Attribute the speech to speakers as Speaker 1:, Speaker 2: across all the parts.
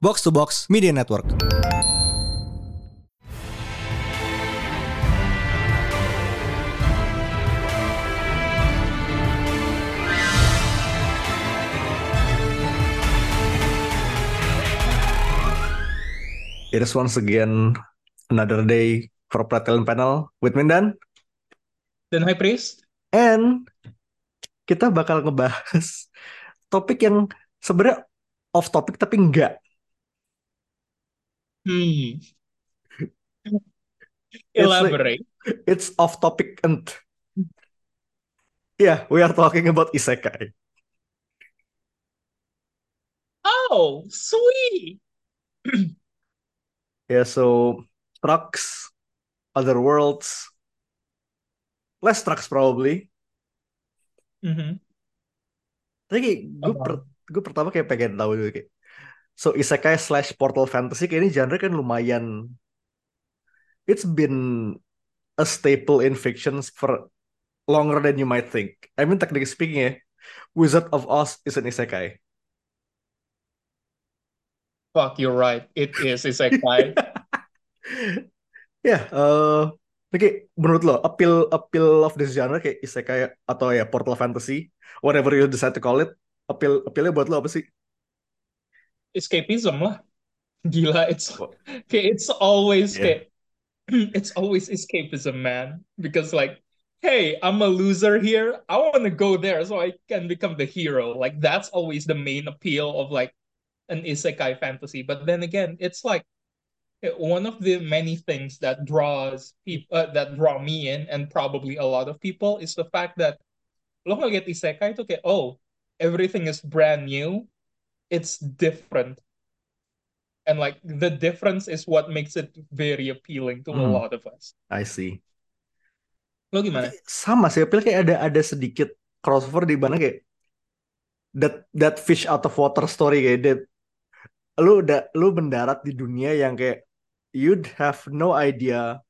Speaker 1: Box to Box Media Network.
Speaker 2: It is once again another day for Pratilin Panel with Mindan.
Speaker 3: Dan High Priest?
Speaker 2: And kita bakal ngebahas topik yang sebenarnya off topic tapi enggak.
Speaker 3: Hmm.
Speaker 2: It's like-
Speaker 3: Elaborate.
Speaker 2: It's off topic and yeah, we are talking about isekai.
Speaker 3: Oh, sweet.
Speaker 2: Yeah, so trucks, other worlds, less trucks probably.
Speaker 3: Mhm.
Speaker 2: Tapi gue
Speaker 3: Apa?
Speaker 2: Gue pertama kayak pengen tahu dulu kayak so isekai slash portal fantasy kayak ini genre kan lumayan it's been a staple in fictions for longer than you might think. I mean technically speaking ya, Wizard of Oz is an isekai.
Speaker 3: Fuck, you're right. It is isekai.
Speaker 2: Ya, eh oke menurut lo appeal appeal of this genre kayak isekai atau ya portal fantasy, whatever you decide to call it, appeal appealnya buat lo apa sih?
Speaker 3: Escapism lah. Gila, it's kayak it's always
Speaker 2: Yeah.
Speaker 3: kayak it's always escapism, man. Because like, hey, I'm a loser here. I want to go there so I can become the hero. Like that's always the main appeal of like an isekai fantasy. But then again, it's like eh, one of the many things that draws people uh, that draw me in and probably a lot of people is the fact that lo ngeliat isekai itu kayak oh everything is brand new it's different and like the difference is what makes it very appealing to a
Speaker 2: Hmm.
Speaker 3: lot of us
Speaker 2: I see.
Speaker 3: lo gimana
Speaker 2: Sama sih, appeal kayak ada ada sedikit crossover di mana kayak that that fish out of water story kayak that lu udah lu mendarat di dunia yang kayak you'd have no idea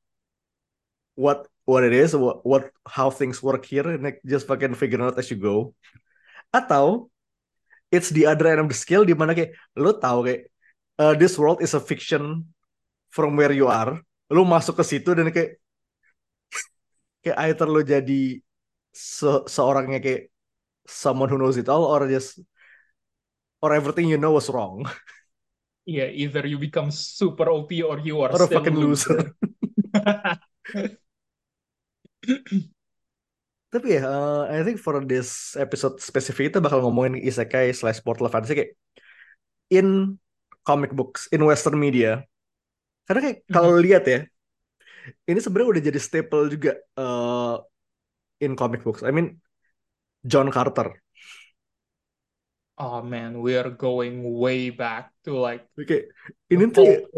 Speaker 2: what what it is, what, what how things work here, and like, just fucking figure out as you go. Atau it's the other end of the scale di mana kayak lu tahu kayak uh, this world is a fiction from where you are. Lu masuk ke situ dan kayak kayak either lu jadi se seorangnya kayak someone who knows it all or just or everything you know was wrong
Speaker 3: yeah either you become super OP or you are
Speaker 2: or a fucking loser. Tapi ya, uh, I think for this episode spesifik kita bakal ngomongin isekai slash portal fantasy kayak in comic books, in western media. Karena kayak kalau lihat ya, ini sebenarnya udah jadi staple juga uh, in comic books. I mean, John Carter.
Speaker 3: oh man we are going way back to like the
Speaker 2: ini tuh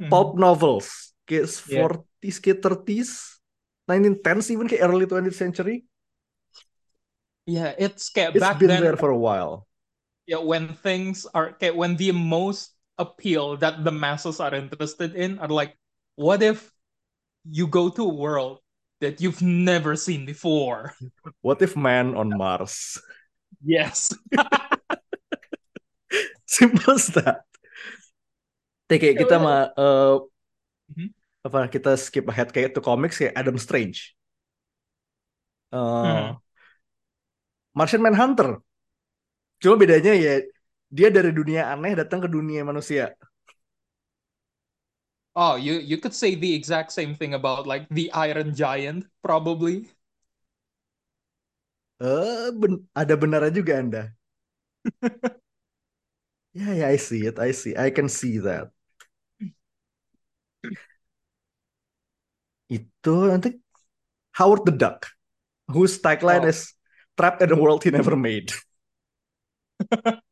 Speaker 3: Mhm.
Speaker 2: pulp novels, kayak
Speaker 3: Yeah.
Speaker 2: 40s, kayak 30s, 1910s, even kayak early 20th century.
Speaker 3: yeah it's kayak
Speaker 2: It's
Speaker 3: back
Speaker 2: been
Speaker 3: then
Speaker 2: there for a while.
Speaker 3: yeah when things are okay when the most appeal that the masses are interested in are like what if you go to a world that you've never seen before
Speaker 2: What if man on Mars?
Speaker 3: yes
Speaker 2: Simple as that. Kayak
Speaker 3: Ya
Speaker 2: kita
Speaker 3: udah.
Speaker 2: mah eh,
Speaker 3: Mhm.
Speaker 2: Apa kita skip ahead kayak to comics kayak Adam Strange. Eh,
Speaker 3: Hmm.
Speaker 2: Martian Manhunter. Cuma bedanya ya dia dari dunia aneh datang ke dunia manusia.
Speaker 3: oh you you could say the exact same thing about like the Iron Giant probably
Speaker 2: Eh, ben- ada benarnya juga Anda. Ya, ya, I see it, I see, I can see that. Itu nanti Howard the Duck, whose tagline
Speaker 3: Oh.
Speaker 2: is "Trapped in a world he never made."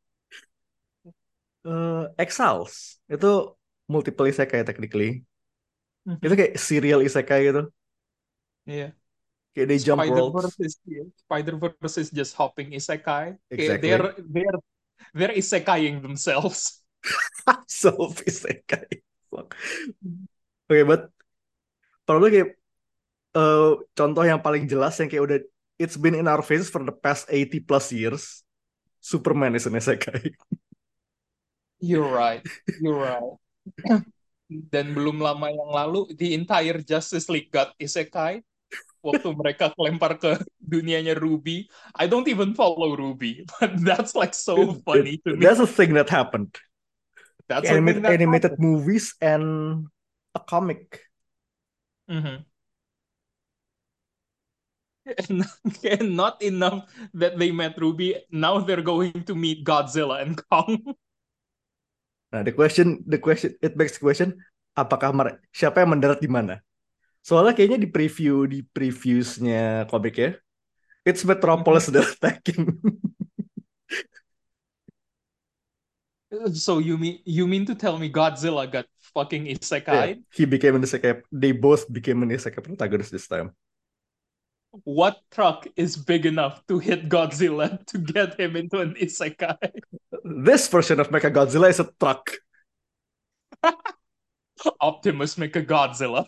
Speaker 2: Eh, Exiles itu multiple isekai technically.
Speaker 3: Mhm.
Speaker 2: Itu kayak serial isekai gitu.
Speaker 3: yeah
Speaker 2: Kayak they jump
Speaker 3: Spider
Speaker 2: worlds.
Speaker 3: Verse is Spider Verse is just hopping isekai Kayak
Speaker 2: Exactly.
Speaker 3: they're they're they're isekaiing themselves
Speaker 2: Self isekai. Oke, but probably kayak eh, contoh yang paling jelas yang kayak udah it's been in our faces for the past 80 plus years. Superman is an isekai.
Speaker 3: You're right. You're right. Dan belum lama yang lalu, the entire Justice League got isekai waktu mereka kelempar ke dunianya Ruby. I don't even follow Ruby, but that's like so funny to me.
Speaker 2: That's a thing that happened.
Speaker 3: That's
Speaker 2: Animated,
Speaker 3: that
Speaker 2: animated
Speaker 3: happened.
Speaker 2: movies and a comic.
Speaker 3: Mhm. And, and not enough that they met Ruby. Now they're going to meet Godzilla and Kong.
Speaker 2: Nah, the question, the question, it begs the question, apakah mere- siapa yang mendarat di mana? Soalnya kayaknya di preview di previewsnya komik ya, it's Metropolis that attacking.
Speaker 3: So you mean you mean to tell me Godzilla got fucking
Speaker 2: Yeah,
Speaker 3: isekai?
Speaker 2: he became an isekai. They both became an isekai protagonist this time.
Speaker 3: What truck is big enough to hit Godzilla to get him into an isekai?
Speaker 2: This version of Mechagodzilla is a truck.
Speaker 3: Optimus make a Godzilla.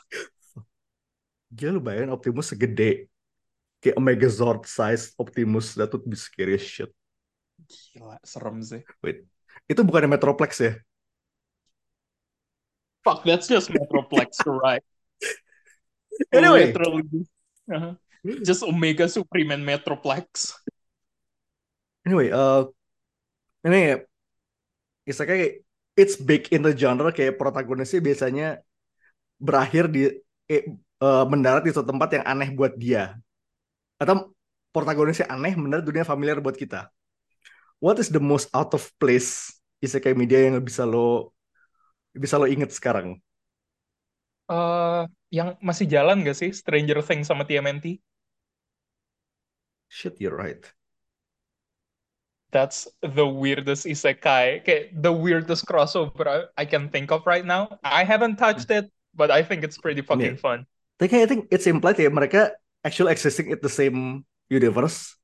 Speaker 2: Gila lu bayangin Optimus segede kayak Megazord size Optimus that would be scary shit.
Speaker 3: Gila, serem sih.
Speaker 2: Wait, itu bukan Metroplex ya?
Speaker 3: Fuck, that's just Metroplex, right?
Speaker 2: Anyway.
Speaker 3: Literally. Uh-huh. Just Omega Supreme and Metroplex.
Speaker 2: Anyway, uh, ini isekai it's big in the genre kayak protagonisnya biasanya berakhir di eh, eh, mendarat di suatu tempat yang aneh buat dia atau protagonisnya aneh mendarat dunia familiar buat kita. What is the most out of place isekai media yang bisa lo bisa lo inget sekarang?
Speaker 3: Uh, yang masih jalan gak sih Stranger Things sama TMNT?
Speaker 2: Shit, you're right.
Speaker 3: That's the weirdest isekai. Okay, the weirdest crossover I, can think of right now. I haven't touched it, but I think it's pretty fucking
Speaker 2: Yeah.
Speaker 3: fun.
Speaker 2: Tapi I think it's implied ya mereka actually existing in the same universe.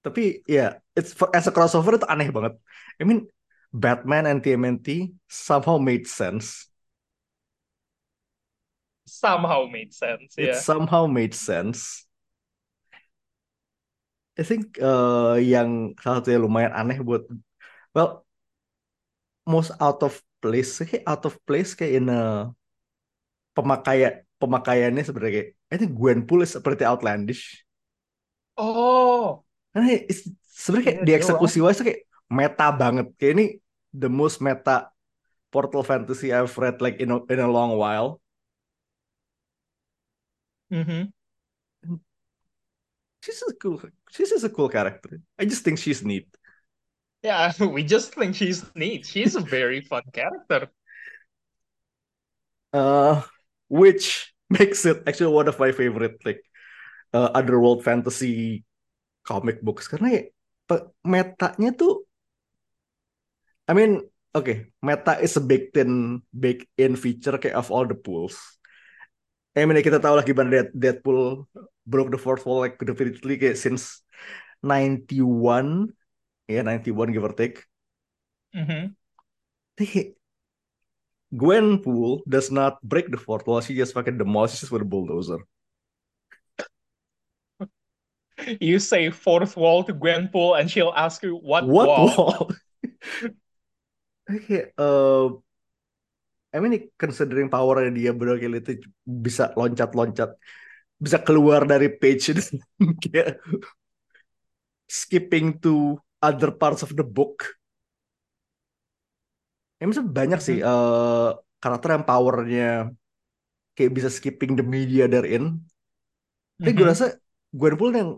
Speaker 2: Tapi ya, it's for, as a crossover itu aneh banget. I mean, Batman and TMNT somehow made sense.
Speaker 3: Somehow made sense.
Speaker 2: It
Speaker 3: Yeah.
Speaker 2: somehow made sense. I think uh, yang salah satu yang lumayan aneh buat, well, most out of place, kayak out of place kayak in a pemakaian pemakaiannya sebenarnya kayak, I think Gwenpool is seperti outlandish.
Speaker 3: Oh,
Speaker 2: Karena sebenarnya kayak
Speaker 3: Iya,
Speaker 2: di
Speaker 3: dia
Speaker 2: eksekusi wise kayak meta banget. Kayak ini the most meta portal fantasy I've read like in a, in a long while.
Speaker 3: mhm.
Speaker 2: She's a cool, she's just a cool character. I just think she's neat.
Speaker 3: Yeah, we just think she's neat. She's a very fun character.
Speaker 2: Uh, which makes it actually one of my favorite like uh, underworld fantasy comic books karena ya metanya tuh I mean okay meta is a baked in baked in feature kayak of all the pools I mean kita tahu lah gimana Dead, Deadpool broke the fourth wall like definitively kayak since 91 ya 91 give or take
Speaker 3: Mhm.
Speaker 2: Tapi Gwenpool does not break the fourth wall. She just fucking demolishes with a bulldozer.
Speaker 3: You say fourth wall to Gwenpool, and she'll ask you what,
Speaker 2: What
Speaker 3: wall.
Speaker 2: wall? Oke, uh, I mean considering powernya dia bener kayak itu bisa loncat-loncat, bisa keluar dari page dan kayak skipping to other parts of the book. Ya, misalnya banyak sih uh, karakter yang powernya kayak bisa skipping the media therein. Tapi gue
Speaker 3: Mhm.
Speaker 2: rasa Gwenpool yang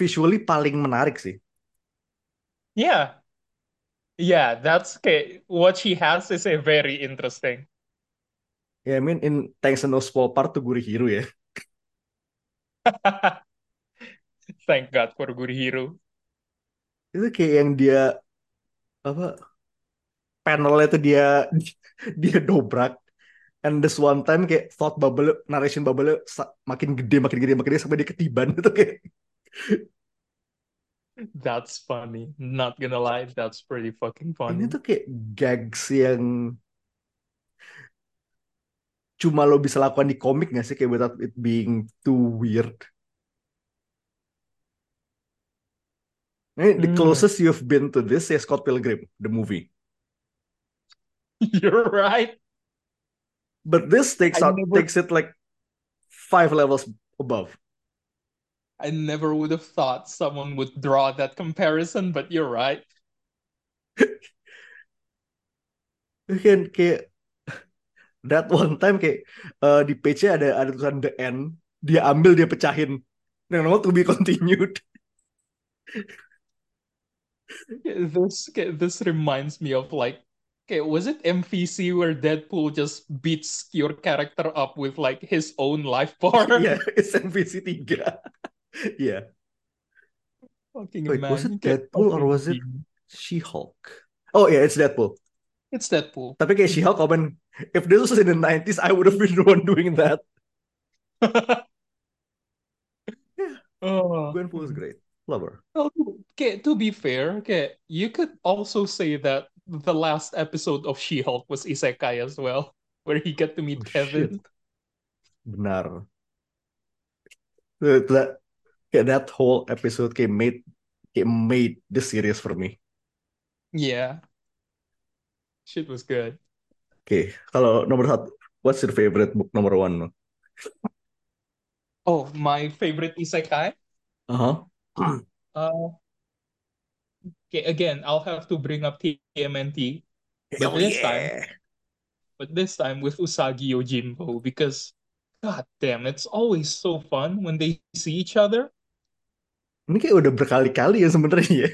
Speaker 2: visually paling menarik sih.
Speaker 3: Yeah. Yeah, that's okay. What she has is a very interesting.
Speaker 2: Ya, I mean in Thanks and No Small Part to Gurihiro ya.
Speaker 3: Thank God for Gurihiro.
Speaker 2: Itu kayak yang dia apa panelnya itu dia dia dobrak and this one time kayak thought bubble narration bubble makin gede makin gede makin gede sampai dia ketiban itu kayak
Speaker 3: That's funny. Not gonna lie, that's pretty fucking
Speaker 2: ini
Speaker 3: funny.
Speaker 2: tuh kayak gags yang cuma lo bisa lakukan di komik gak sih kayak without it being too weird Ini the
Speaker 3: Hmm.
Speaker 2: closest you've been to this is Scott Pilgrim, the movie.
Speaker 3: You're right.
Speaker 2: But this takes
Speaker 3: I
Speaker 2: out
Speaker 3: never-
Speaker 2: takes it like five levels above.
Speaker 3: I never would have thought someone would draw that comparison, but you're right.
Speaker 2: Kan kayak that one time kayak uh, di page-nya ada ada tulisan the end, dia ambil dia pecahin. Yang nomor to be continued.
Speaker 3: Yeah, This this reminds me of like, okay, was it MVC where Deadpool just beats your character up with like his own life bar?
Speaker 2: Iya, it's MVC 3. Iya.
Speaker 3: Fucking
Speaker 2: Wait, was it Deadpool or was it. She-Hulk? Oh yeah, it's Deadpool.
Speaker 3: It's Deadpool.
Speaker 2: Tapi kayak She-Hulk komen, if this was in the 90s, I would have been the one doing that.
Speaker 3: Oh.
Speaker 2: Gwenpool is great. Love her.
Speaker 3: Well, okay, to be fair, okay, you could also say that the last episode of She-Hulk was Isekai as well, where he got to meet
Speaker 2: Oh,
Speaker 3: Kevin.
Speaker 2: shit. Benar. That, that, kayak that whole episode kayak made kayak made the series for me.
Speaker 3: Yeah. Shit was good.
Speaker 2: Okay, kalau nomor satu, what's your favorite book number one?
Speaker 3: Oh, my favorite Isekai?
Speaker 2: Uh-huh.
Speaker 3: Uh, okay, again, I'll have to bring up TMNT, But
Speaker 2: Hell
Speaker 3: this time-
Speaker 2: yeah.
Speaker 3: but this time with Usagi Yojimbo because god damn, it's always so fun when they see each other.
Speaker 2: Ini kayak udah berkali-kali ya sebenarnya ya.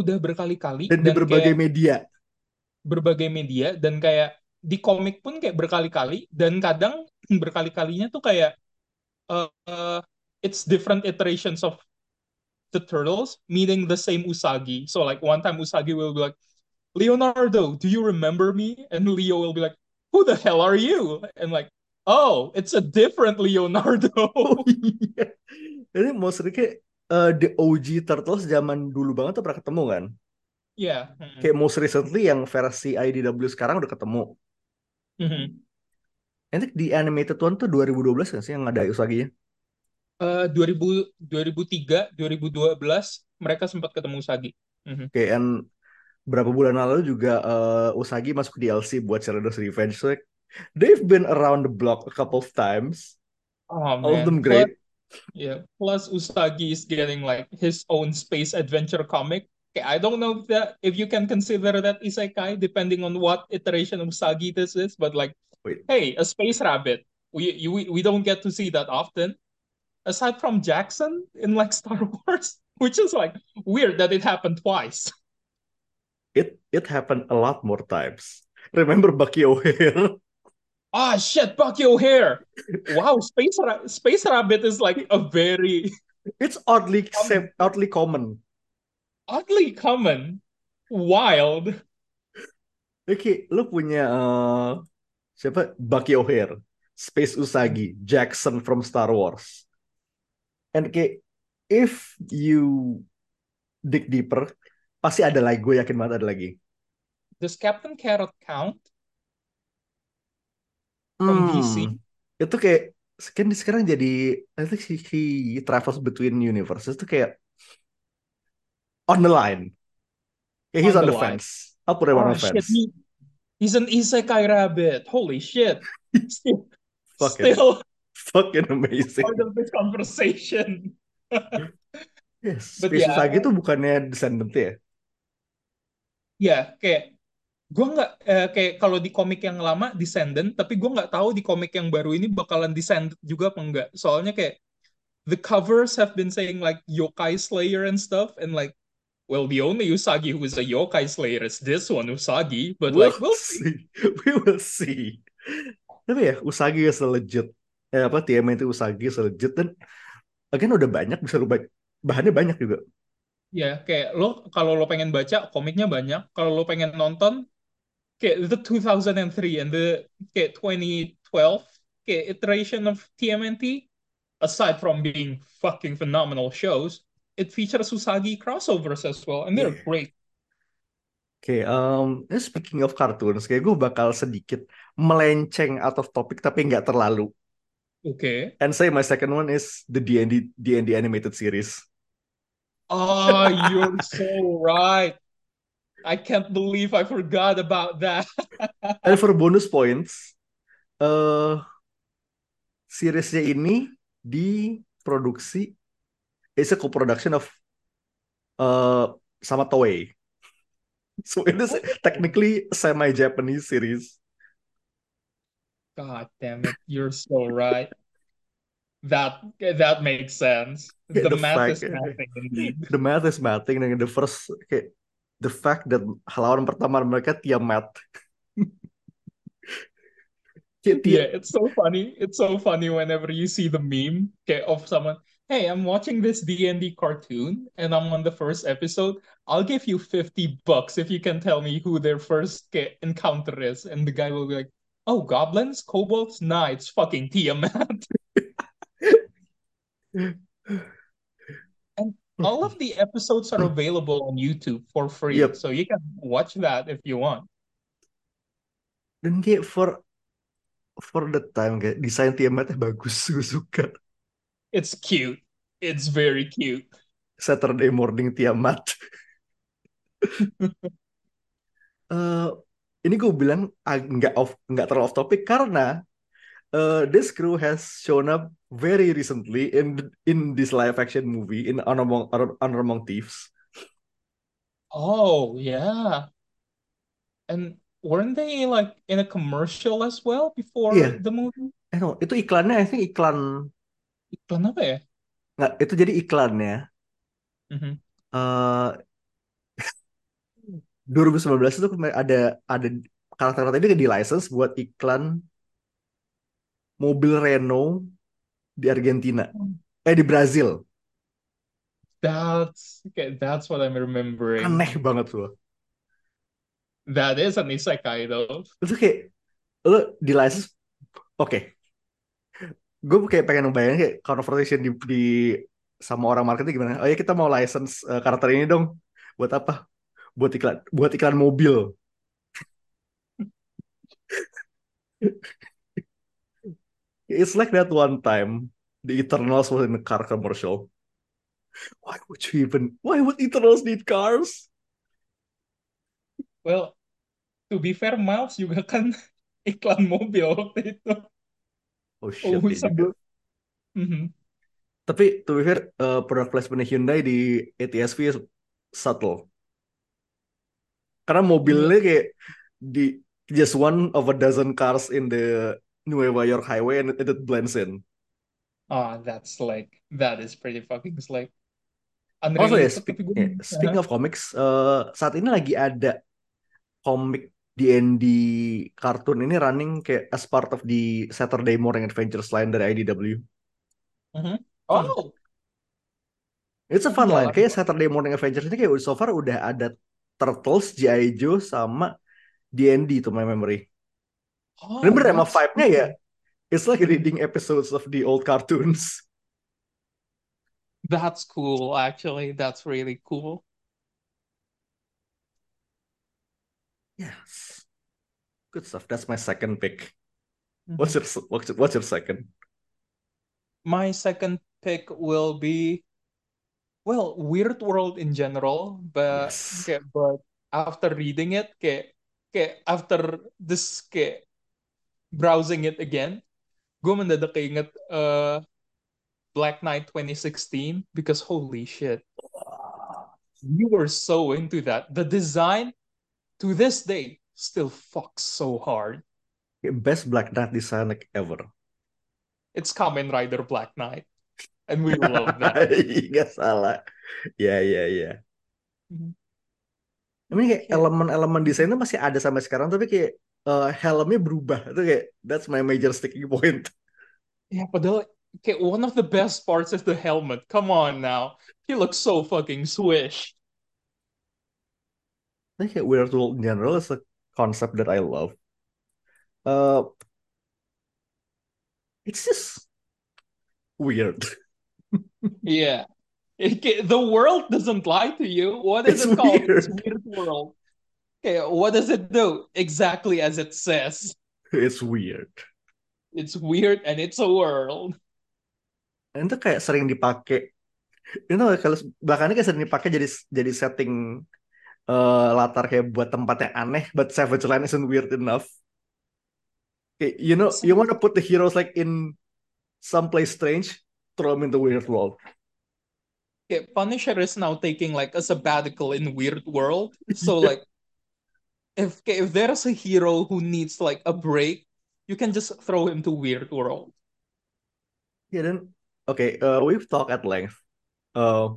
Speaker 3: Udah berkali-kali
Speaker 2: Dan di
Speaker 3: dan
Speaker 2: berbagai
Speaker 3: kayak
Speaker 2: media.
Speaker 3: berbagai media dan kayak di komik pun kayak berkali-kali dan kadang berkali-kalinya tuh kayak uh, uh, it's different iterations of the turtles meeting the same Usagi. So like one time Usagi will be like, Leonardo, do you remember me? And Leo will be like, who the hell are you? And like, oh, it's a different Leonardo.
Speaker 2: Oh iya. Ini mostly kayak eh, the OG Turtles zaman dulu banget tuh pernah ketemu kan?
Speaker 3: yeah. Mhm.
Speaker 2: Kayak most recently yang versi IDW sekarang udah ketemu.
Speaker 3: Mhm.
Speaker 2: I think di animated one tuh 2012 kan sih yang ada Usagi-nya?
Speaker 3: Uh, 2000, 2003, 2012 mereka sempat ketemu Usagi. Mhm.
Speaker 2: Kayak and berapa bulan lalu juga eh, Usagi masuk DLC buat Shredder's Revenge. So, like, they've been around the block a couple of times.
Speaker 3: Oh
Speaker 2: All of them great.
Speaker 3: Yeah. Plus Usagi is getting like his own space adventure comic. Okay, I don't know if that if you can consider that isekai depending on what iteration of Usagi this is, but like,
Speaker 2: Wait.
Speaker 3: hey, a space rabbit. We you, we we don't get to see that often. Aside from Jackson in like Star Wars, which is like weird that it happened twice.
Speaker 2: It it happened a lot more times. Remember Bucky O'Hare?
Speaker 3: Ah shit, Bucky O'Hare. Wow, Space Ra- Space Rabbit is like a very
Speaker 2: It's oddly sa- oddly common.
Speaker 3: oddly common, wild.
Speaker 2: Oke, lu punya eh, siapa? Bucky O'Hare, Space Usagi, Jackson from Star Wars. And kayak if you dig deeper, pasti ada lagi. Gue yakin banget ada lagi.
Speaker 3: Does Captain Carrot count? From DC?
Speaker 2: Hmm, Itu kayak kan sekarang jadi I think he, he travels between universes itu kayak on the line. Yeah, he's
Speaker 3: On
Speaker 2: on,
Speaker 3: the
Speaker 2: the,
Speaker 3: line.
Speaker 2: fence. I'll put him on
Speaker 3: Oh
Speaker 2: the
Speaker 3: shit,
Speaker 2: fence.
Speaker 3: he, he's an isekai rabbit. Holy shit. Still,
Speaker 2: Fucking
Speaker 3: still
Speaker 2: fucking amazing.
Speaker 3: part of this conversation.
Speaker 2: Yes,
Speaker 3: But yeah.
Speaker 2: Usagi itu bukannya descendant ya?
Speaker 3: Ya, kayak gue nggak eh, kayak kalau di komik yang lama Descendant, tapi gue nggak tahu di komik yang baru ini bakalan Descendant juga apa enggak. Soalnya kayak the covers have been saying like Yokai Slayer and stuff, and like, well, the only Usagi who is a Yokai Slayer is this one Usagi, but
Speaker 2: We'll
Speaker 3: like we'll see.
Speaker 2: see. We will see. Tapi ya, Usagi is legit. Eh, apa, TMNT Usagi is legit. Dan, again udah banyak, bisa lu baca. Bahannya banyak juga.
Speaker 3: Ya, kayak lo kalau lo pengen baca komiknya banyak, kalau lo pengen nonton kayak the 2003 and the kayak 2012 kayak iteration of TMNT aside from being fucking phenomenal shows, it features Usagi crossovers as well and they're
Speaker 2: Yeah.
Speaker 3: great.
Speaker 2: Oke, um, eh, speaking of cartoons, kayak gue bakal sedikit melenceng out of topic, tapi nggak terlalu.
Speaker 3: Okay.
Speaker 2: And say my second one is the D&D, D&D animated series.
Speaker 3: Oh, you're so right. I can't believe I forgot about that.
Speaker 2: And for bonus points, eh seriesnya ini diproduksi it's a co-production of eh sama Toei. So it is technically semi-Japanese series.
Speaker 3: God damn it, you're so right. That that makes sense. The
Speaker 2: the
Speaker 3: math
Speaker 2: fact-
Speaker 3: is mathing indeed.
Speaker 2: The math is mathing and the first kayak the fact that lawan pertama mereka Tiamat. Kayak
Speaker 3: Yeah, it's so funny. It's so funny whenever you see the meme okay, of someone, hey, I'm watching this D&D cartoon and I'm on the first episode. I'll give you 50 bucks if you can tell me who their first okay, encounter is. And the guy will be like, oh, goblins, kobolds? Nah, it's fucking Tiamat. all of the episodes are available on YouTube for free.
Speaker 2: Yep.
Speaker 3: So you can watch that if you want.
Speaker 2: dan kayak for for the time kayak desain Tiamatnya bagus, gue suka.
Speaker 3: It's cute. It's very cute.
Speaker 2: Saturday Morning Tiamat. Eh, ini gue bilang nggak off nggak terlalu off topic karena eh, this crew has shown up very recently in in this live action movie in Honor Among, Honor Among Thieves.
Speaker 3: Oh, yeah. And weren't they like in a commercial as well before
Speaker 2: Iya.
Speaker 3: the movie?
Speaker 2: Eh no, itu iklannya I think iklan
Speaker 3: Iklan apa ya?
Speaker 2: nggak itu jadi iklannya
Speaker 3: Mhm.
Speaker 2: eh 2019 itu ada ada karakter-karakter ini di license buat iklan mobil Renault di Argentina. Eh di Brazil.
Speaker 3: That's okay, that's what I'm remembering.
Speaker 2: Aneh banget loh.
Speaker 3: That is an isekai though.
Speaker 2: Itu kayak lo di license oke. Gue kayak pengen ngebayangin kayak conversation di, di sama orang marketing gimana? Oh ya kita mau license eh, karakter ini dong. Buat apa? Buat iklan buat iklan mobil. It's like that one time the Eternals was in a car commercial. Why would you even? Why would Eternals need cars?
Speaker 3: Well, to be fair, Miles juga kan iklan mobil waktu itu.
Speaker 2: Oh shit.
Speaker 3: Oh,
Speaker 2: iya juga.
Speaker 3: sebelum. Mhm.
Speaker 2: Tapi to be fair, uh, product placement Hyundai di ATSV is subtle. Karena mobilnya kayak di just one of a dozen cars in the Nueva York highway and it, it blends in.
Speaker 3: Ah, that's slick. That is pretty fucking slick.
Speaker 2: Also ya,
Speaker 3: Unrelated
Speaker 2: speak-
Speaker 3: gue-
Speaker 2: eh, speaking of comics, uh, saat ini lagi ada komik D&D kartun ini running kayak as part of the Saturday Morning Adventures line dari IDW.
Speaker 3: Oh,
Speaker 2: It's a fun line.
Speaker 3: Jalan.
Speaker 2: Kayak Saturday Morning Adventures ini kayak so far udah ada Turtles, G.I. Joe, sama D&D to my memory.
Speaker 3: Oh,
Speaker 2: Remember
Speaker 3: that's
Speaker 2: vibe-nya ya? It's like reading episodes of the old cartoons.
Speaker 3: That's cool, actually. That's really cool.
Speaker 2: Yes. Good stuff. That's my second pick. Mm-hmm. What's your what's your, what's your second?
Speaker 3: My second pick will be, well, Weird World in general, but
Speaker 2: Yes.
Speaker 3: kayak, but after reading it, kayak, kayak after this kayak browsing it again, gue mendadak keinget uh, Black Knight 2016 because holy shit, you were so into that. The design to this day still fucks so hard.
Speaker 2: Best Black Knight design like ever.
Speaker 3: It's Kamen Rider Black Knight, and we love that.
Speaker 2: Gak salah. Ya ya ya.
Speaker 3: Mhm.
Speaker 2: I mean Kayak- elemen-elemen desainnya masih ada sampai sekarang tapi kayak eh, helmnya berubah. Itu kayak that's my major sticking point.
Speaker 3: Yeah, but the one of the best parts is the helmet. Come on now. He looks so fucking swish.
Speaker 2: I think kayak Weird World in general is a concept that I love. Uh, it's just weird.
Speaker 3: Yeah. Okay, the world doesn't lie to you. What is
Speaker 2: It's
Speaker 3: it called? It's
Speaker 2: weird.
Speaker 3: weird world. Okay, what does it do? Exactly as it says.
Speaker 2: It's weird.
Speaker 3: It's weird and it's a world.
Speaker 2: Itu kayak sering dipakai You know, kalau bahkan kayak sering dipakai jadi jadi setting eh, latar kayak buat tempat yang aneh, but Savage Land isn't weird enough. Kayak, you know, you wanna put the heroes like in someplace strange, throw them in the weird world.
Speaker 3: Okay, Punisher is now taking like a sabbatical in Weird World. So like if if there's a hero who needs like a break, you can just throw him to Weird World.
Speaker 2: Yeah, then okay, uh, we've talked at length. Uh,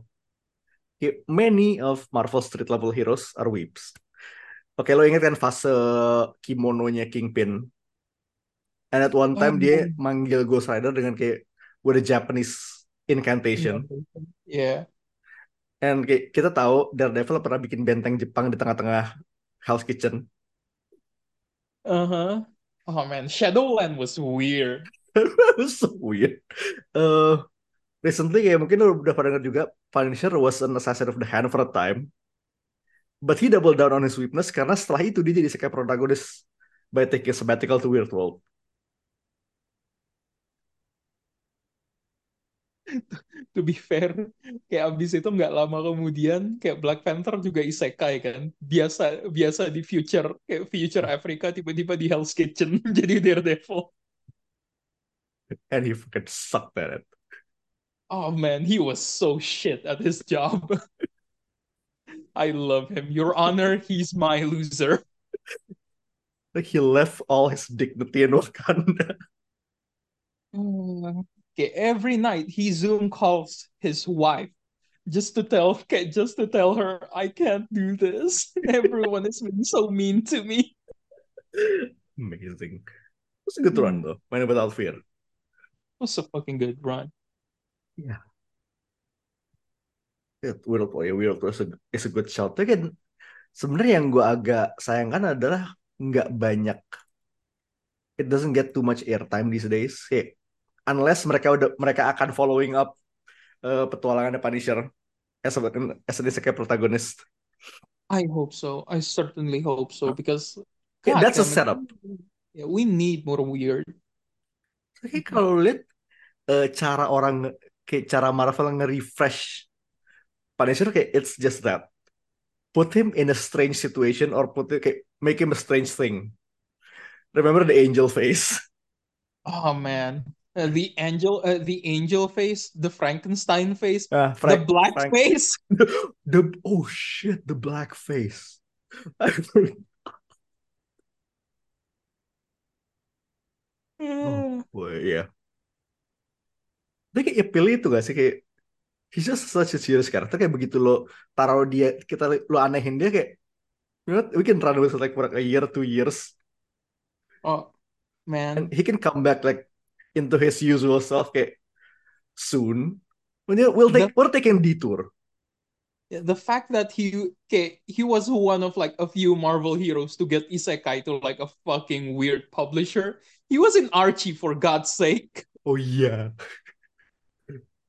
Speaker 2: many of Marvel street level heroes are weeps. Oke, lo inget kan fase kimononya Kingpin? And at one time
Speaker 3: Oh,
Speaker 2: dia manggil Ghost Rider dengan kayak with a Japanese incantation.
Speaker 3: Yeah.
Speaker 2: And kayak kita tahu Daredevil pernah bikin benteng Jepang di tengah-tengah Hell's Kitchen.
Speaker 3: Uh-huh. Oh man, Shadowland was weird.
Speaker 2: It was so weird. Uh, recently kayak mungkin udah pada denger juga Punisher was an assassin of the hand for a time. But he doubled down on his weakness karena setelah itu dia jadi kayak protagonis by taking a sabbatical to Weird World.
Speaker 3: To be fair, kayak abis itu nggak lama kemudian kayak Black Panther juga isekai kan. Biasa biasa di future kayak future Africa tiba-tiba di Hell's Kitchen jadi Daredevil.
Speaker 2: And he fucking sucked at it.
Speaker 3: Oh man, he was so shit at his job. I love him. Your Honor, he's my loser.
Speaker 2: Like he left all his dignity in Wakanda.
Speaker 3: Okay, every night he Zoom calls his wife just to tell okay, just to tell her I can't do this. Everyone is being so mean to me.
Speaker 2: Amazing. It was a good run though. When without fear.
Speaker 3: It was a fucking good run.
Speaker 2: Yeah, Weird World, ya Weird World is a, is a good shout. Tapi kan sebenarnya yang gue agak sayangkan adalah nggak banyak. It doesn't get too much airtime these days. Kayak, unless mereka udah mereka akan following up uh, petualangan Punisher as a as a kayak protagonist.
Speaker 3: I hope so. I certainly hope so because
Speaker 2: Yeah,
Speaker 3: God
Speaker 2: that's a setup.
Speaker 3: Yeah, we need more weird.
Speaker 2: Kayak kalau lihat eh, cara orang kayak cara Marvel nge-refresh Punisher kayak it's just that. Put him in a strange situation or put it, kayak make him a strange thing. Remember the angel face?
Speaker 3: Oh man. Uh, the angel uh, the angel face, the Frankenstein face, the
Speaker 2: Frank-
Speaker 3: black
Speaker 2: Frank-
Speaker 3: face.
Speaker 2: The oh shit, the black face.
Speaker 3: Hmm.
Speaker 2: Boy, yeah. Tapi kayak pilih itu gak sih kayak he's just such a serious character kayak begitu lo taruh dia kita lo anehin dia kayak you know we can run with it like for like a year two years
Speaker 3: Oh man.
Speaker 2: and he can come back like into his usual self kayak soon. We'll take we're taking detour.
Speaker 3: Yeah, the fact that he okay, he was one of like a few Marvel heroes to get isekai to like a fucking weird publisher. He was in Archie for God's sake.
Speaker 2: Oh iya.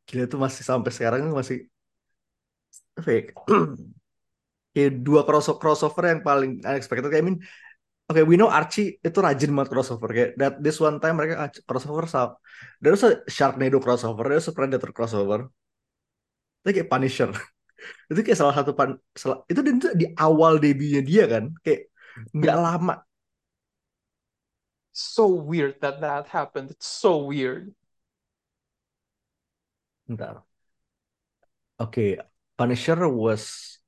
Speaker 2: Gila itu masih sampai sekarang masih fake. Kayak dua crossover crossover yang paling unexpected. Kayak I mean, okay, we know Archie itu rajin banget crossover. Kayak that this one time mereka ah, crossover sama. There was a Sharknado crossover, there was a Predator crossover. Itu kayak Punisher. itu kayak salah satu pan, salah, itu di, di awal debutnya dia kan. Kayak nggak lama.
Speaker 3: So weird that that happened. It's so weird.
Speaker 2: Bentar. Oke, Punisher was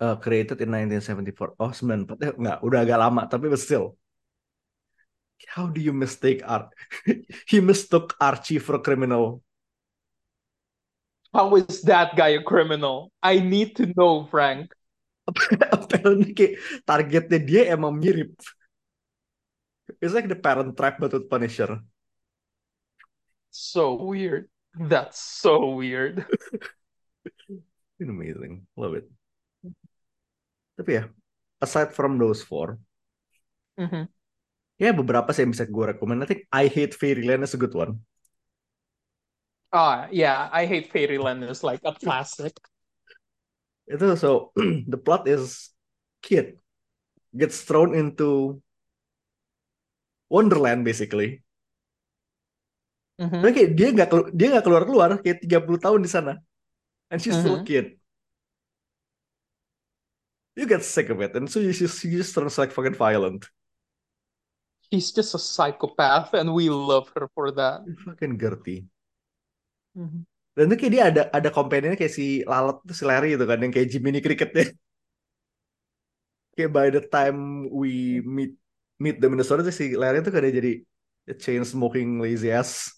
Speaker 2: uh, created in 1974. Oh, 94. Eh, enggak, udah agak lama, tapi still. How do you mistake Art? He mistook Archie for a criminal.
Speaker 3: How is that guy a criminal? I need to know, Frank.
Speaker 2: Apparently kayak targetnya dia emang mirip. It's like the Parent Trap but with Punisher.
Speaker 3: So weird. That's so weird.
Speaker 2: It's amazing. Love it. Tapi ya, aside from those four,
Speaker 3: Mhm.
Speaker 2: ya beberapa sih yang bisa gue rekomend. I think I Hate Fairyland is a good one.
Speaker 3: Ah, yeah, I hate Fairyland is like a classic.
Speaker 2: Itu so the plot is kid gets thrown into Wonderland basically.
Speaker 3: Mhm.
Speaker 2: Tapi kayak dia nggak dia nggak keluar keluar kayak 30 tahun di sana. and she's still a
Speaker 3: Mhm.
Speaker 2: kid. You get sick of it, and so you just you just turns like fucking violent.
Speaker 3: She's just a psychopath, and we love her for that.
Speaker 2: Fucking Gertie.
Speaker 3: Mhm.
Speaker 2: Dan tuh kayak dia ada ada kayak si Lalat tuh si Larry itu kan yang kayak Jiminy Cricket deh. Kayak by the time we meet meet the story tuh si Larry tuh kayak jadi chain smoking lazy ass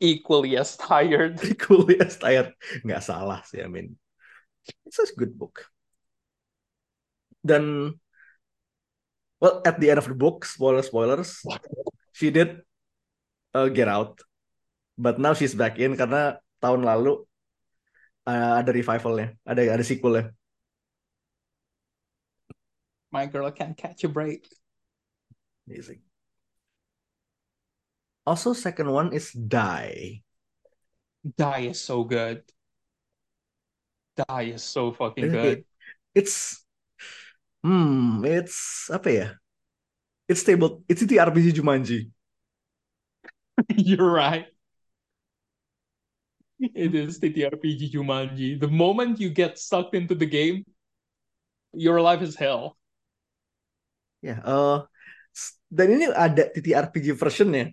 Speaker 3: Equally as tired.
Speaker 2: cool as tired. Nggak salah sih, I mean. It's a good book. Dan well at the end of the book, spoiler spoilers, she did uh, get out. But now she's back in karena tahun lalu uh, ada revivalnya, ada ada sequelnya.
Speaker 3: My girl can't catch a break.
Speaker 2: Amazing. Also, second one is Die.
Speaker 3: Die is so good. Die is so fucking good.
Speaker 2: It's hmm, it's apa ya? It's stable. It's the RPG Jumanji.
Speaker 3: You're right. It is TTRPG Jumanji. The moment you get sucked into the game, your life is hell.
Speaker 2: Ya, eh, s- dan ini ada TTRPG versionnya.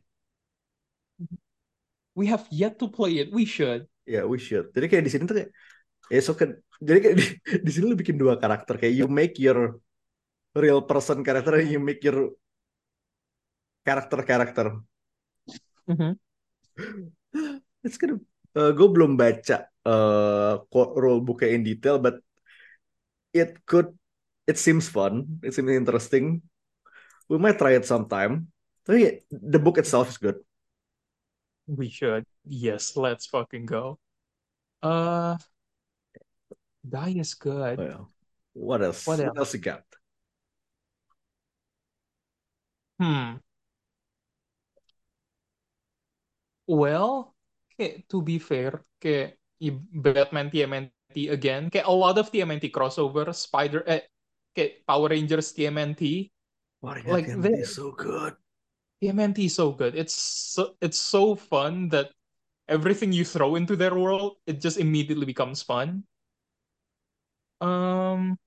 Speaker 3: We have yet to play it. We should.
Speaker 2: Ya, we should. Jadi kayak di sini tuh kayak, ya so jadi kayak di, di sini lu bikin dua karakter. Kayak you make your real person character and you make your karakter-karakter.
Speaker 3: Mhm.
Speaker 2: It's good. gue belum baca eh rule booknya in detail, but it could, it seems fun. It seems interesting. We might try it sometime. Tapi the book itself is good.
Speaker 3: We should. Yes, let's fucking go. Uh, Die is good.
Speaker 2: Oh, yeah. What else?
Speaker 3: What
Speaker 2: What
Speaker 3: else?
Speaker 2: else you got?
Speaker 3: Hmm. Well, kayak to be fair, kayak i- Batman TMNT again, kayak a lot of TMNT crossover, Spider, eh, kayak Power Rangers TMNT, Like,
Speaker 2: like,
Speaker 3: they-
Speaker 2: is so good.
Speaker 3: TMNT is so good. It's so it's so fun that everything you throw into their world, it just immediately becomes fun. Um,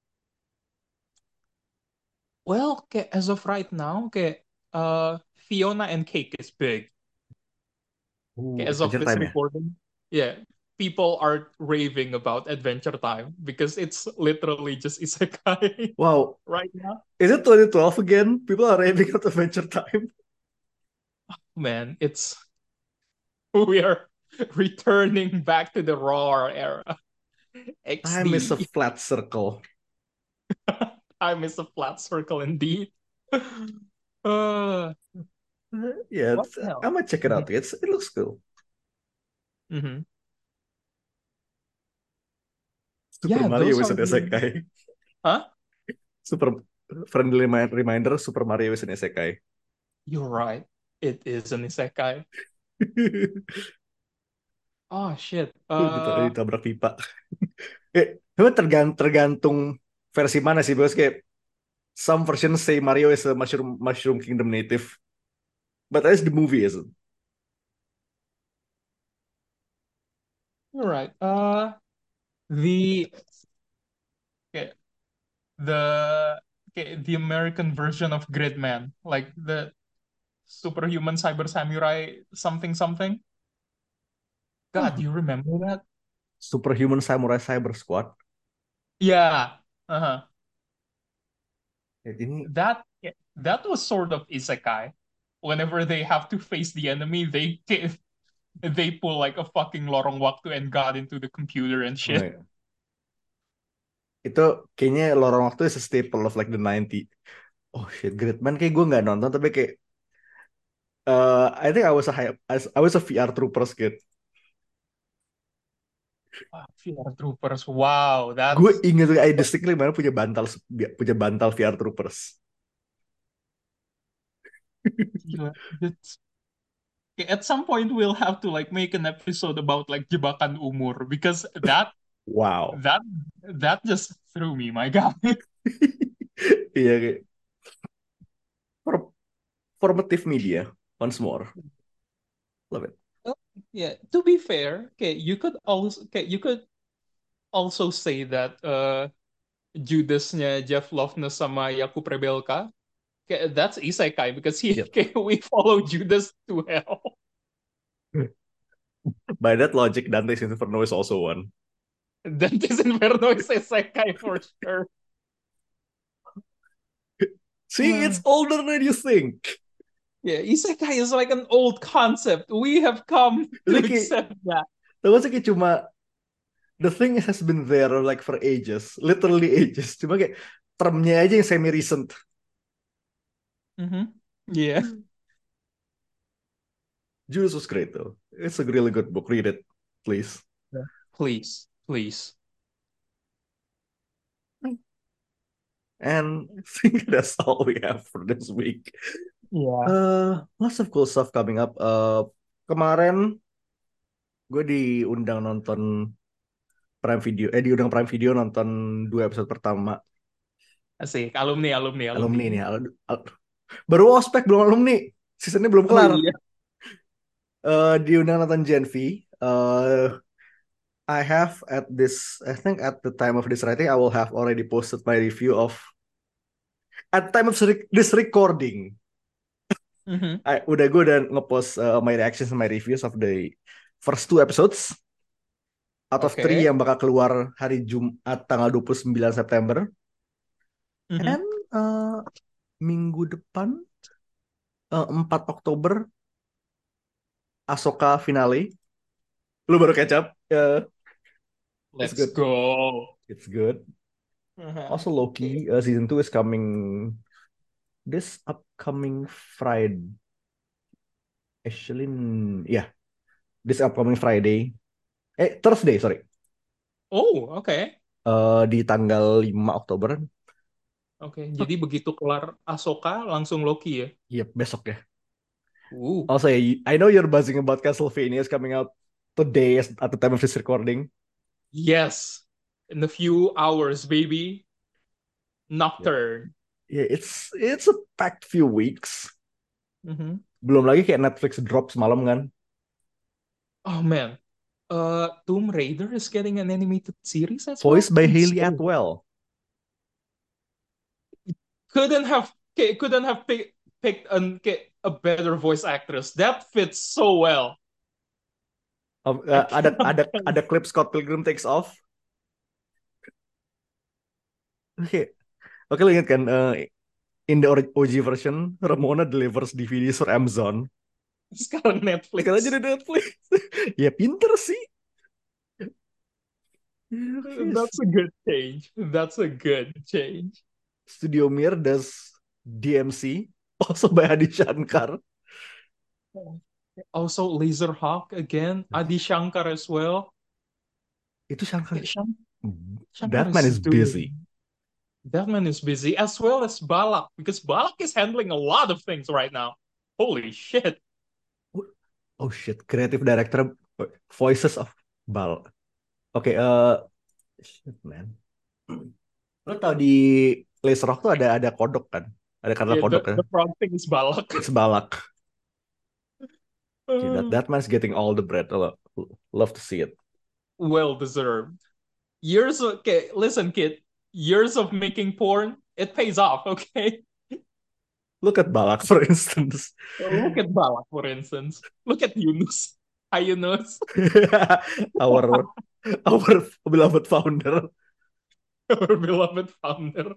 Speaker 3: well, kayak as of right now, kayak uh Fiona and Cake is big.
Speaker 2: Ooh,
Speaker 3: Okay, as of this recording, yeah, people are raving about Adventure Time because it's literally just isekai
Speaker 2: Wow,
Speaker 3: right now.
Speaker 2: is it 2012 again? People are raving about Adventure Time.
Speaker 3: Man, it's we are returning back to the raw era.
Speaker 2: Time is a flat circle.
Speaker 3: Time is a flat circle indeed. Uh,
Speaker 2: Yeah? I might check it out. It's it looks cool.
Speaker 3: mhm.
Speaker 2: Super
Speaker 3: Yeah,
Speaker 2: Mario is an isekai.
Speaker 3: Huh?
Speaker 2: Super friendly remi- reminder. Super Mario is an isekai.
Speaker 3: You're right. It is an isekai. Oh shit. Uh,
Speaker 2: ditabrak pipa. Eh, tapi tergantung tergantung versi mana sih, bos? Kayak some versions say Mario is a mushroom mushroom kingdom native, but as the movie isn't.
Speaker 3: you're right. Uh, the okay, the okay, the American version of Gridman, like the superhuman cyber samurai something something. God, do you remember that?
Speaker 2: Superhuman Samurai Cyber Squad.
Speaker 3: Yeah. Uh-huh.
Speaker 2: Ya, ini
Speaker 3: That that was sort of isekai. Whenever they have to face the enemy, they they pull like a fucking lorong waktu and god into the computer and
Speaker 2: oh,
Speaker 3: shit.
Speaker 2: ya. Itu kayaknya lorong waktu is a staple of like the 90. Oh shit, Gridman kayak gue nggak nonton tapi kayak uh, I think I was a hype, I was a VR Troopers kid.
Speaker 3: VR Troopers, wow, that's
Speaker 2: Gue inget I distinctly mana punya bantal punya bantal VR Troopers.
Speaker 3: Yeah, okay, at some point we'll have to like make an episode about like jebakan umur because that
Speaker 2: Wow.
Speaker 3: that that just threw me, my god.
Speaker 2: Iya For- formative media once more. Love it.
Speaker 3: Yeah, to be fair, okay, you could also okay, you could also say that uh, Judasnya Jeff Loveness sama Yakub Rebelka, kayak that's isekai because he
Speaker 2: Yep.
Speaker 3: kayak we follow Judas to hell.
Speaker 2: By that logic, Dante's Inferno is also one.
Speaker 3: Dante's Inferno is isekai for sure.
Speaker 2: See,
Speaker 3: Hmm.
Speaker 2: it's older than you think.
Speaker 3: Yeah, isekai is like an old concept. We have come to
Speaker 2: Like,
Speaker 3: accept that.
Speaker 2: Tahu sih kayak cuma the thing has been there like for ages, literally ages. Cuma kayak termnya aja yang semi recent.
Speaker 3: Mhm. Yeah.
Speaker 2: Judas was great though. It's a really good book. Read it, please.
Speaker 3: Please, please.
Speaker 2: And I think that's all we have for this week.
Speaker 3: Yeah.
Speaker 2: Uh, lots of cool stuff coming up. Uh, kemarin gue diundang nonton Prime Video, eh diundang Prime Video nonton dua episode pertama.
Speaker 3: Asik, alumni, alumni,
Speaker 2: Alumni nih, al- al- baru ospek belum alumni, seasonnya belum
Speaker 3: Oh,
Speaker 2: kelar.
Speaker 3: iya.
Speaker 2: Eh, diundang nonton Gen V. Uh, I have at this, I think at the time of this writing, I will have already posted my review of. At time of this recording,
Speaker 3: Mhm.
Speaker 2: I, udah gue udah ngepost uh, my reactions and my reviews of the first two episodes out of
Speaker 3: Oke.
Speaker 2: three yang bakal keluar hari Jumat tanggal 29 September
Speaker 3: Mhm.
Speaker 2: and uh, minggu depan uh, 4 Oktober Ahsoka finale lu baru catch up Uh,
Speaker 3: Let's
Speaker 2: good.
Speaker 3: go.
Speaker 2: it's good
Speaker 3: Uh-huh.
Speaker 2: also Loki uh, season 2 is coming this upcoming Friday actually yeah this upcoming Friday eh Thursday sorry
Speaker 3: Oh, oke.
Speaker 2: Eh, di tanggal 5 Oktober
Speaker 3: Oke, jadi begitu kelar Ahsoka langsung Loki ya.
Speaker 2: Yep, besok ya.
Speaker 3: Uh,
Speaker 2: Also, I know you're buzzing about Castlevania is coming out today at the time of this recording.
Speaker 3: yes. In a few hours, baby. Nocturne.
Speaker 2: Yeah, it's it's a packed few weeks.
Speaker 3: Mm-hmm.
Speaker 2: Belum lagi kayak Netflix drop semalam kan.
Speaker 3: Oh man. Uh, Tomb Raider is getting an animated series as well.
Speaker 2: By. Haley Atwell.
Speaker 3: Couldn't have couldn't have pick, picked an, a better voice actress. That fits so well.
Speaker 2: Um, uh, ada ada ada clip Scott Pilgrim takes off. Oke, oke lo ingat kan? eh, in the OG version, Ramona delivers DVDs for Amazon.
Speaker 3: Sekarang Netflix.
Speaker 2: Sekarang jadi Netflix. ya pinter sih.
Speaker 3: That's a good change. That's a good change.
Speaker 2: Studio Mir does DMC, also by Adi Shankar.
Speaker 3: Also, Laserhawk again. Adi Shankar as well.
Speaker 2: Itu Shankar.
Speaker 3: Shank- Shankar
Speaker 2: That man is
Speaker 3: doing-
Speaker 2: busy.
Speaker 3: That man is busy, as well as Balak, because Balak is handling a lot of things right now. Holy shit.
Speaker 2: Oh shit, creative director voices of Bal. Oke, eh shit man. Lo tau di Laser Rock tuh ada ada kodok kan? Ada kata
Speaker 3: Yeah,
Speaker 2: kodok
Speaker 3: the,
Speaker 2: kan?
Speaker 3: the frog thing is Balak.
Speaker 2: It's Balak. Okay, that, that man's getting all the bread. Lo- love to see it.
Speaker 3: well deserved. Years okay, listen, kid. Years of making porn, it pays off. Okay,
Speaker 2: Look at Balak for instance.
Speaker 3: look at Balak for instance. Look at Yunus. Hi Yunus,
Speaker 2: our our beloved founder.
Speaker 3: our beloved founder,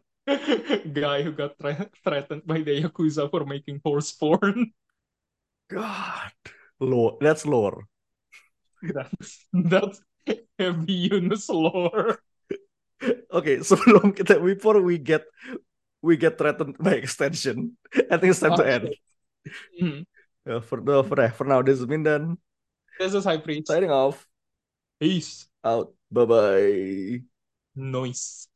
Speaker 3: guy who got thre- threatened by the yakuza for making horse porn.
Speaker 2: God, lore. That's lore.
Speaker 3: That's that's heavy Yunus lore.
Speaker 2: Oke, sebelum kita before we get we get threatened by extension, I think it's time to end.
Speaker 3: Mhm.
Speaker 2: Uh, for the for, for now, this is Mindan
Speaker 3: This is High Priest.
Speaker 2: signing off.
Speaker 3: Peace.
Speaker 2: Out. Bye bye.
Speaker 3: Noise.